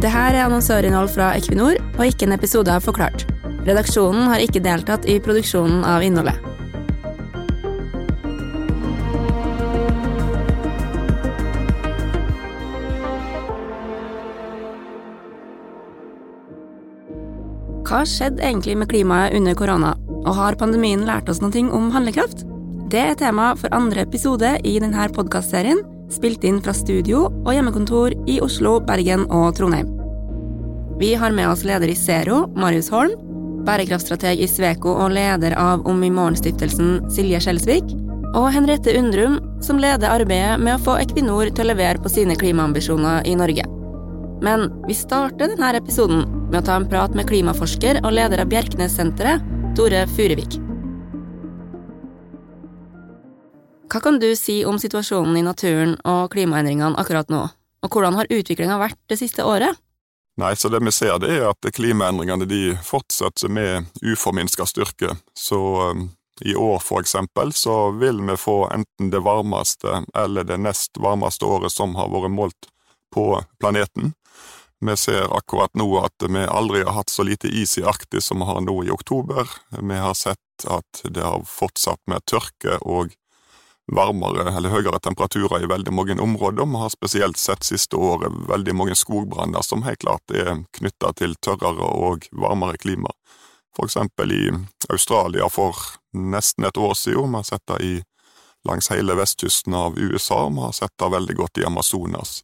Det her er annonsørinnhold fra Equinor og ikke en episode av Forklart. Redaksjonen har ikke deltatt i produksjonen av innholdet. Hva skjedde egentlig med klimaet under korona, og har pandemien lært oss noe om handlekraft? Det er tema for andre episode i denne podkastserien, spilt inn fra studio og hjemmekontor i Oslo, Bergen og Trondheim. Vi har med oss leder i Zero, Marius Holm, bærekraftstrateg i Sveko og leder av Om i morgen-stiftelsen, Silje Skjelsvik, og Henriette Undrum, som leder arbeidet med å få Equinor til å levere på sine klimaambisjoner i Norge. Men vi starter denne episoden med å ta en prat med klimaforsker og leder av Bjerknessenteret, Tore Furuvik. Hva kan du si om situasjonen i naturen og klimaendringene akkurat nå, og hvordan har utviklinga vært det siste året? Nei, så det vi ser det er at klimaendringene de fortsetter med uforminska styrke. Så um, i år for eksempel så vil vi få enten det varmeste eller det nest varmeste året som har vært målt på planeten. Vi ser akkurat nå at vi aldri har hatt så lite is i Arktis som vi har nå i oktober. Vi har sett at det har fortsatt med tørke og varmere eller høyere temperaturer i veldig mange områder. Vi har spesielt sett siste året veldig mange skogbranner som helt klart er knytta til tørrere og varmere klima. For eksempel i Australia for nesten et år siden. Vi har sett det i, langs hele vestkysten av USA, vi har sett det veldig godt i Amazonas.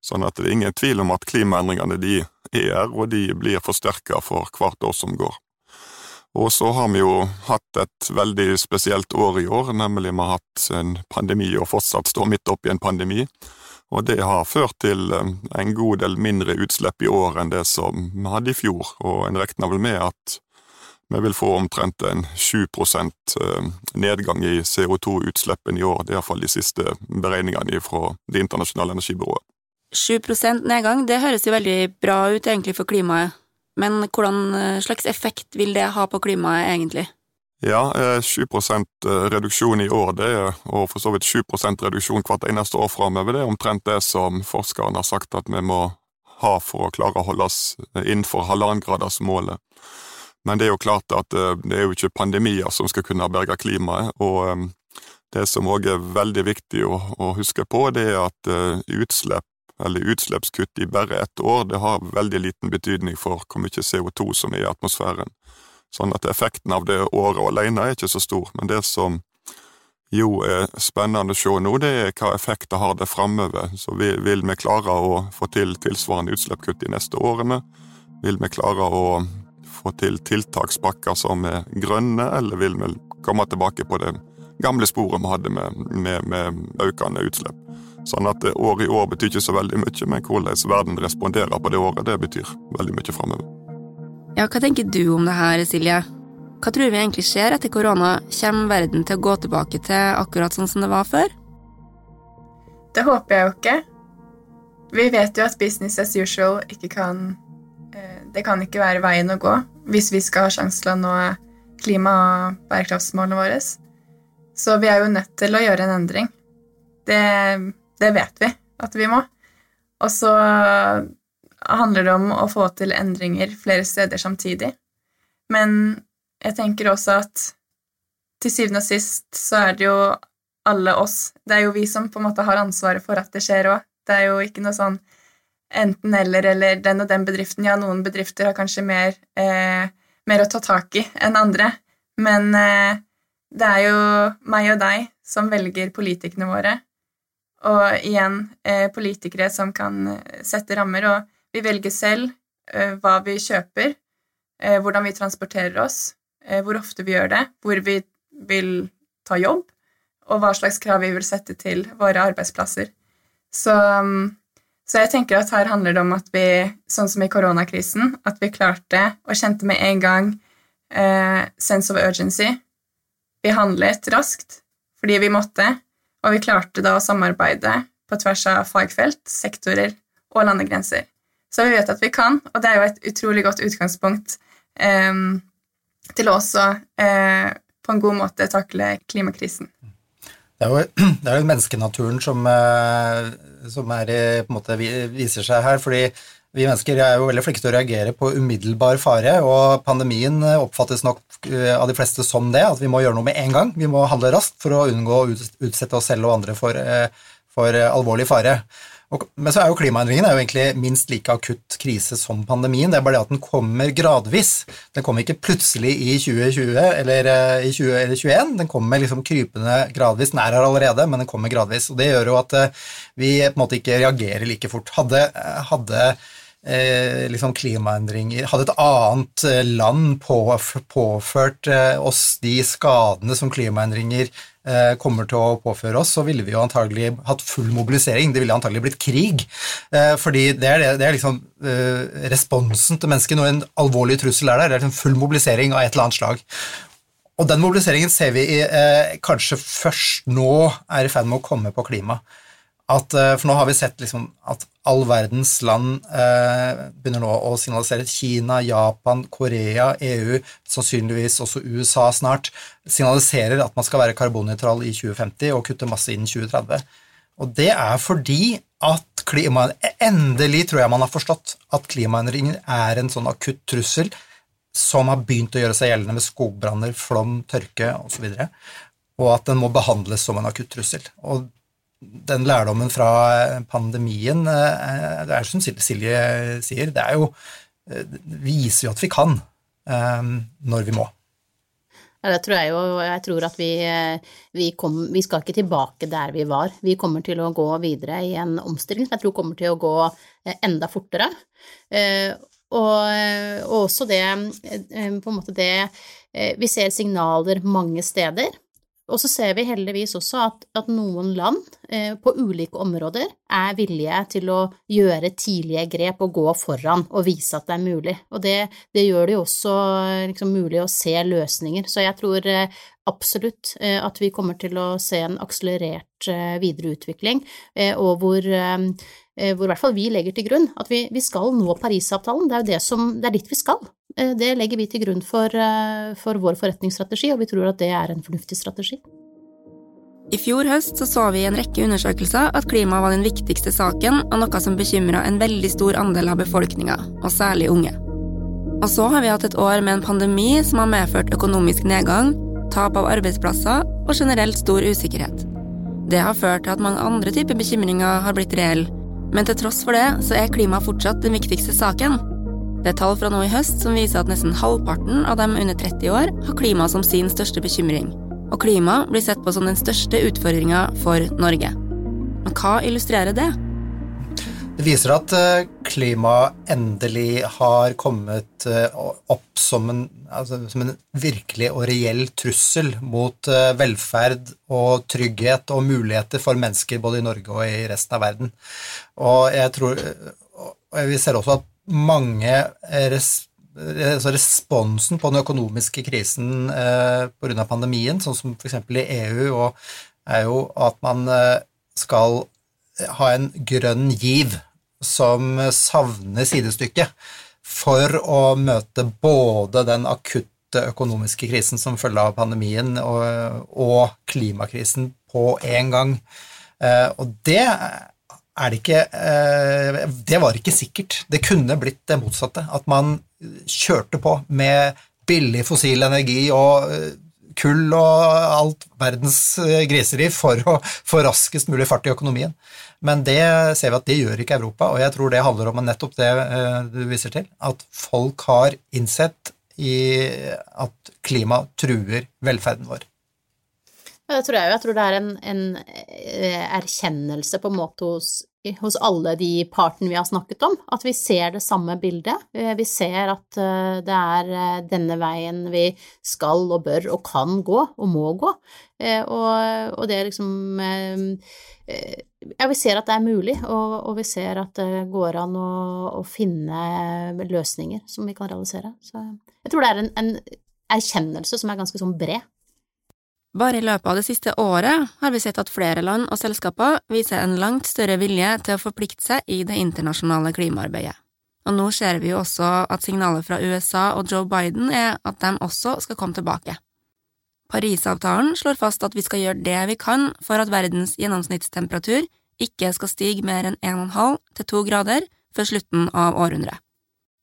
Sånn at det er ingen tvil om at klimaendringene de er, og de blir forsterka for hvert år som går. Og så har vi jo hatt et veldig spesielt år i år, nemlig vi har hatt en pandemi og fortsatt står midt oppi en pandemi. Og det har ført til eh, en god del mindre utslipp i år enn det som vi hadde i fjor, og en regner vel med at vi vil få omtrent en 7 eh, nedgang i CO2-utslippene i år. Det er iallfall de siste beregningene fra Det internasjonale energibyrået. 7% nedgang, det høres jo veldig bra ut egentlig for klimaet, men hvordan eh, slags effekt vil det ha på klimaet egentlig? Ja, 7 eh, eh, reduksjon i år, det er, og for så vidt 7 reduksjon hvert eneste år framover, det er omtrent det som forskerne har sagt at vi må ha for å klare å holde oss innenfor halvannengradersmålet. Men det er jo klart at det er jo ikke pandemier som skal kunne berge klimaet, og det som òg er veldig viktig å, å, huske på, det er at utslipp eller utslippskutt i bare ett år, det har veldig liten betydning for hvor mye CO2 som er i atmosfæren. Sånn at effekten av det året alene er ikke så stor, men det som jo er spennende å se nå, det er hva effekter har det framover. Så vil, vi klare å få til tilsvarende utslippskutt de neste årene? Vil vi klare å få til tiltakspakker som er grønne, eller vil vi komme tilbake på det gamle sporet vi hadde med, med, med økende utslipp? Sånn at år i år betyr ikke så veldig mye, men hvordan verden responderer på det året, det betyr veldig mye framover. Ja, hva tenker du om det her, Silje? Hva tror vi egentlig skjer etter korona? Kommer verden til å gå tilbake til akkurat sånn som det var før? Det håper jeg jo ikke. Vi vet jo at business as usual ikke kan eh, Det kan ikke være veien å gå hvis vi skal ha sjanse til å nå klima- og bærekraftsmålene våre. Så vi er jo nødt til å gjøre en endring. Det det vet vi at vi må. Og så handler det om å få til endringer flere steder samtidig. Men jeg tenker også at til syvende og sist så er det jo alle oss. Det er jo vi som på en måte har ansvaret for at det skjer òg. Det er jo ikke noe sånn enten-eller eller den og den bedriften. Ja, noen bedrifter har kanskje mer, eh, mer å ta tak i enn andre. Men eh, det er jo meg og deg som velger politikerne våre, og igjen eh, politikere som kan eh, sette rammer. Og vi velger selv eh, hva vi kjøper, hvordan vi transporterer oss, hvor ofte vi gjør det, hvor vi vil ta jobb, og hva slags krav vi vil sette til våre arbeidsplasser. Så, så jeg tenker at her handler det om at vi, sånn som i koronakrisen, at vi klarte og kjente med en gang eh, sense of urgency. Vi handlet raskt fordi vi måtte, og vi klarte da å samarbeide på tvers av fagfelt, sektorer og landegrenser. Så vi vet at vi kan, og det er jo et utrolig godt utgangspunkt eh, til også eh, på en god måte takle klimakrisen. Det er jo, det er jo menneskenaturen som, eh, som er, måte viser seg her. fordi vi mennesker er jo veldig flinke til å reagere på umiddelbar fare, og pandemien oppfattes nok av de fleste som det, at vi må gjøre noe med en gang. Vi må handle raskt for å unngå å utsette oss selv og andre for, for alvorlig fare. Og, men så er jo klimaendringen er egentlig minst like akutt krise som pandemien. Det er bare det at den kommer gradvis. Den kommer ikke plutselig i 2020 eller eh, i 2021. Den kommer liksom krypende gradvis. Den er her allerede, men den kommer gradvis. Og det gjør jo at eh, vi på en måte ikke reagerer like fort. Hadde, eh, hadde eh, liksom klimaendringer Hadde et annet eh, land på, påført eh, oss de skadene som klimaendringer eh, kommer til å påføre oss, så ville vi jo antagelig hatt full mobilisering. Det ville antagelig blitt krig. Eh, fordi det er, det er liksom eh, responsen til mennesket når en alvorlig trussel er der. Det er liksom full mobilisering av et eller annet slag. Og den mobiliseringen ser vi kanskje først nå er i ferd med å komme på klima. At, for nå har vi sett liksom at all verdens land eh, begynner nå å signalisere Kina, Japan, Korea, EU, sannsynligvis også USA snart, signaliserer at man skal være karbonnøytral i 2050 og kutte masse innen 2030. Og det er fordi at klima, Endelig tror jeg man har forstått at klimaendringer er en sånn akutt trussel som har begynt å gjøre seg gjeldende med skogbranner, flom, tørke osv., og, så og at den må behandles som en akutt trussel. Og den lærdommen fra pandemien eh, Det er som Silje sier, det er jo eh, viser jo at vi kan eh, når vi må. Ja, det tror jeg jo. Jeg tror at vi, vi, kom, vi, skal ikke tilbake der vi var. Vi kommer til å gå videre i en omstilling som jeg tror kommer til å gå enda fortere. Og, og også det på en måte det Vi ser signaler mange steder og så ser vi heldigvis også at, at noen land eh, på ulike områder er villige til å gjøre tidlige grep og gå foran og vise at det er mulig. Og det, det gjør det jo også liksom, mulig å se løsninger. Så jeg tror eh, absolutt eh, at vi kommer til å se en akselerert eh, videreutvikling, eh, og hvor Eh, hvor i hvert fall vi legger til grunn at vi, vi skal nå Parisavtalen. Det er jo det, som, det er dit vi skal. Eh, det legger vi til grunn for, eh, for vår forretningsstrategi, og vi tror at det er en fornuftig strategi. I fjor høst så, så vi i en rekke undersøkelser at klima var den viktigste saken og noe som bekymra en veldig stor andel av befolkninga, og særlig unge. Og så har vi hatt et år med en pandemi som har medført økonomisk nedgang, tap av arbeidsplasser og generelt stor usikkerhet. Det har ført til at mange andre typer bekymringer har blitt reelle, men til tross for det så er klima fortsatt den viktigste saken. Det er tall fra nå i høst som viser at nesten halvparten av dem under 30 år har klima som sin største bekymring. Og klima blir sett på som den største utfordringa for Norge. Men hva illustrerer det? Det viser at eh, klima endelig har kommet eh, opp som en, altså, som en, virkelig og reell trussel mot eh, velferd og trygghet og muligheter for mennesker både i Norge og i resten av verden. Og jeg tror og Vi ser også at mange altså Responsen på den økonomiske krisen eh, pga. pandemien, sånn som f.eks. i EU, er jo at man skal ha en grønn giv som savner sidestykke for å møte både den akutte økonomiske krisen som følge av pandemien og, og klimakrisen på en gang. Eh, og det er det ikke eh, Det var ikke sikkert. Det kunne blitt det motsatte. At man kjørte på med billig fossil energi og eh, kull og alt verdens griseri for å få raskest mulig fart i økonomien. Men det ser vi at det gjør ikke Europa, og jeg tror det handler om nettopp det eh, du viser til, at folk har innsett at klima truer velferden vår. Det tror jeg jo. Jeg tror det er en, en eh, erkjennelse på en måte hos, hos, alle de partene vi har snakket om, at vi ser det samme bildet. Eh, vi ser at det er denne veien vi skal og bør og kan gå og må gå. Og, det er liksom ja, vi ser at det er mulig, og, vi ser at det går an å, finne løsninger som vi kan realisere. Så jeg tror det er en, en erkjennelse som er ganske sånn bred. Bare i løpet av det siste året har vi sett at flere land og selskaper viser en langt større vilje til å forplikte seg i det internasjonale klimaarbeidet. Og nå ser vi jo også at signalet fra USA og Joe Biden er at de også skal komme tilbake. Parisavtalen slår fast at vi skal gjøre det vi kan for at verdens gjennomsnittstemperatur ikke skal stige mer enn 1,5 til 2 grader før slutten av århundret.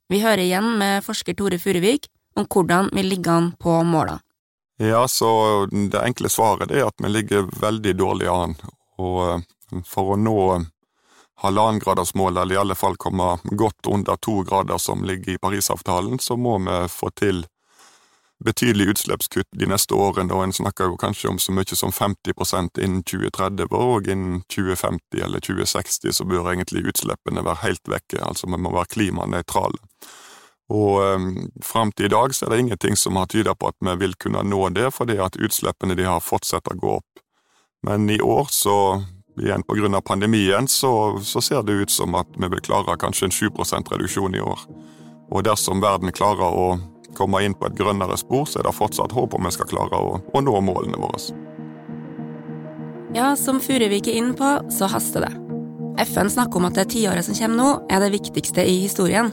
Vi hører igjen med forsker Tore Furuvik om hvordan vi ligger an på målene. Ja, så det enkle svaret er at vi ligger veldig dårlig an. Og eh, for å nå halvannengradersmålet, eller i alle fall komme godt under to grader som ligger i Parisavtalen, så må vi få til betydelig utslippskutt de neste årene, og en snakker jo kanskje om så mye som 50% innen 2030, og innen 2050 eller 2060 så bør egentlig utslippene være helt vekke, altså vi må være klimanøytrale. Og um, fram til i dag så er det ingenting som har tyda på at vi vil kunne nå det, fordi at utslippene de har fortsatt å gå opp. Men i år så igjen på grunn av pandemien, så, så, ser det ut som at vi vil klare kanskje en 7% reduksjon i år. Og dersom verden klarer å komme inn på et grønnere spor, så er det fortsatt håp om vi skal klare å, å nå målene våre. Ja, som Furuvik er inn på, så haster det. FN snakker om at det tiåret som kommer nå, er det viktigste i historien.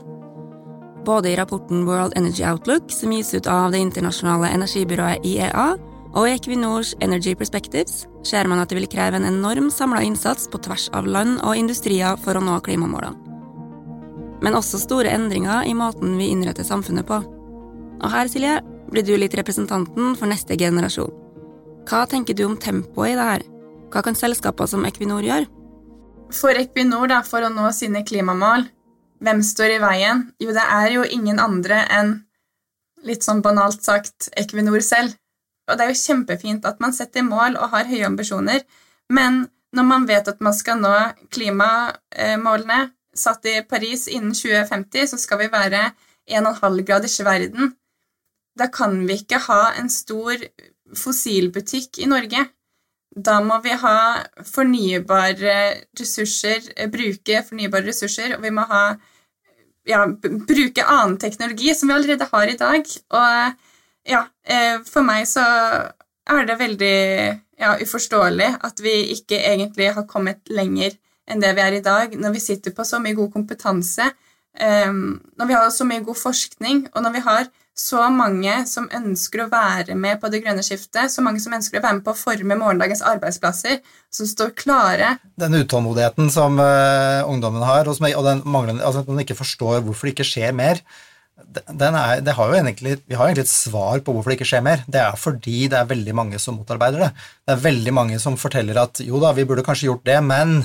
Både i rapporten World Energy Outlook, som gis ut av det internasjonale energibyrået IEA, og i Equinors Energy Perspectives ser man at det vil kreve en enorm samla innsats på tvers av land og industrier for å nå klimamålene. Men også store endringer i måten vi innretter samfunnet på. Og her, Silje, blir du litt representanten for neste generasjon. Hva tenker du om tempoet i det her? Hva kan selskaper som Equinor gjøre? For Equinor, da, for å nå sine klimamål, hvem står i veien? Jo, det er jo ingen andre enn, litt sånn banalt sagt, Equinor selv. Og det er jo kjempefint at man setter mål og har høye ambisjoner, men når man vet at man skal nå klimamålene satt i Paris innen 2050, så skal vi være 1,5 graders verden. Da kan vi ikke ha en stor fossilbutikk i Norge. Da må vi ha fornybare ressurser, bruke fornybare ressurser, og vi må ha, ja, bruke annen teknologi som vi allerede har i dag. Og ja, eh, for meg så er det veldig ja, uforståelig at vi ikke egentlig har kommet lenger enn det vi er i dag, når vi sitter på så mye god kompetanse, ehm, når vi har så mye god forskning, og når vi har så mange som ønsker å være med på det grønne skiftet, så mange som ønsker å være med på å forme morgendagens arbeidsplasser, som står klare. Den utålmodigheten som uh, ungdommen har, og, som, og den manglende, altså at man ikke forstår hvorfor det ikke skjer mer, er, har egentlig, vi har egentlig et svar på hvorfor det ikke skjer mer. Det er fordi det er veldig mange som motarbeider det. Det er veldig mange som forteller at jo da, vi burde kanskje gjort det, men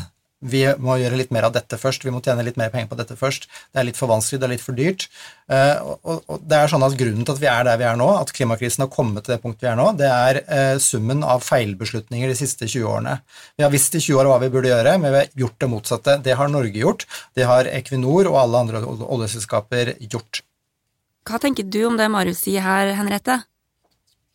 vi må gjøre litt mer av dette først, vi må tjene litt mer penger på dette først. Det er litt for vanskelig, det er litt for dyrt. Uh, og, det er sånn at Grunnen til at vi er der vi er nå, at klimakrisen har kommet til det punktet vi er nå, det er uh, summen av feilbeslutninger de siste 20 årene. Vi har visst i 20 år hva vi burde gjøre, men vi har gjort det motsatte. Det har Norge gjort, det har Equinor og alle andre oljeselskaper gjort. Hva tenker du om det Marius sier her, Henriette?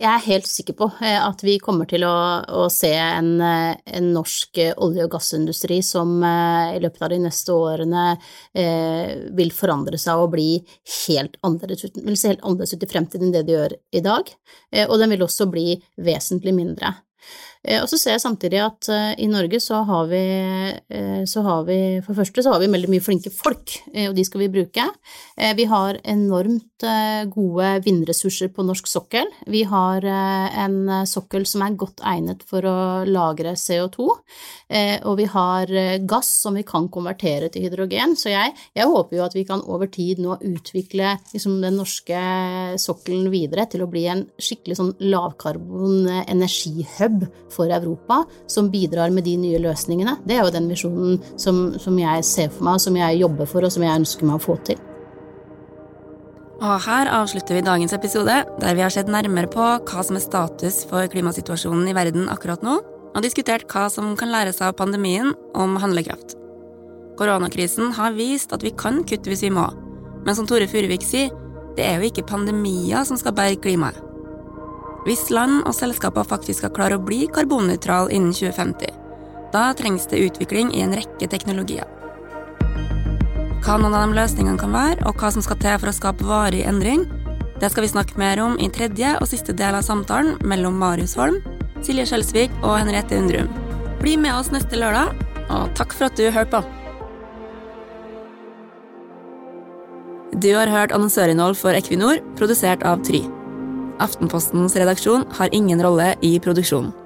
Jeg er helt sikker på eh, at vi kommer til å, å se en, eh, en, norsk olje- og gassindustri som eh, i løpet av de neste årene eh, vil forandre seg og bli helt annerledes vil se helt annerledes ut i fremtiden enn det de gjør i dag, eh, og den vil også bli vesentlig mindre. Eh, og så ser jeg samtidig at eh, i Norge så har vi, eh, så har vi For første så har vi veldig mye flinke folk, og de skal vi bruke. Vi har enormt gode vindressurser på norsk sokkel. Vi har en sokkel som er godt egnet for å lagre CO2, og vi har gass som vi kan konvertere til hydrogen. Så jeg, jeg håper jo at vi kan over tid nå utvikle liksom, den norske sokkelen videre til å bli en skikkelig sånn lavkarbon energihub for Europa som bidrar med de nye løsningene. Det er jo den visjonen som, som jeg ser for meg, som jeg jobber for, og som jeg ønsker meg å få til. Og her avslutter vi dagens episode, der vi har sett nærmere på hva som er status for klimasituasjonen i verden akkurat nå, og diskutert hva som kan læres av pandemien om handlekraft. Koronakrisen har vist at vi kan kutte hvis vi må, men som Tore Furuvik sier, det er jo ikke pandemier som skal berge klimaet. Hvis land og selskaper faktisk skal klare å bli karbonnøytrale innen 2050, da trengs det utvikling i en rekke teknologier. Hva noen av de løsningene kan være, og hva som skal til for å skape varig endring, det skal vi snakke mer om i tredje og siste del av samtalen mellom Marius Holm, Silje Skjelsvik og Henriette Undrum. Bli med oss neste lørdag, og takk for at du hørte på. Du har hørt annonsørinnhold for Equinor, produsert av Try. Aftenpostens redaksjon har ingen rolle i produksjonen.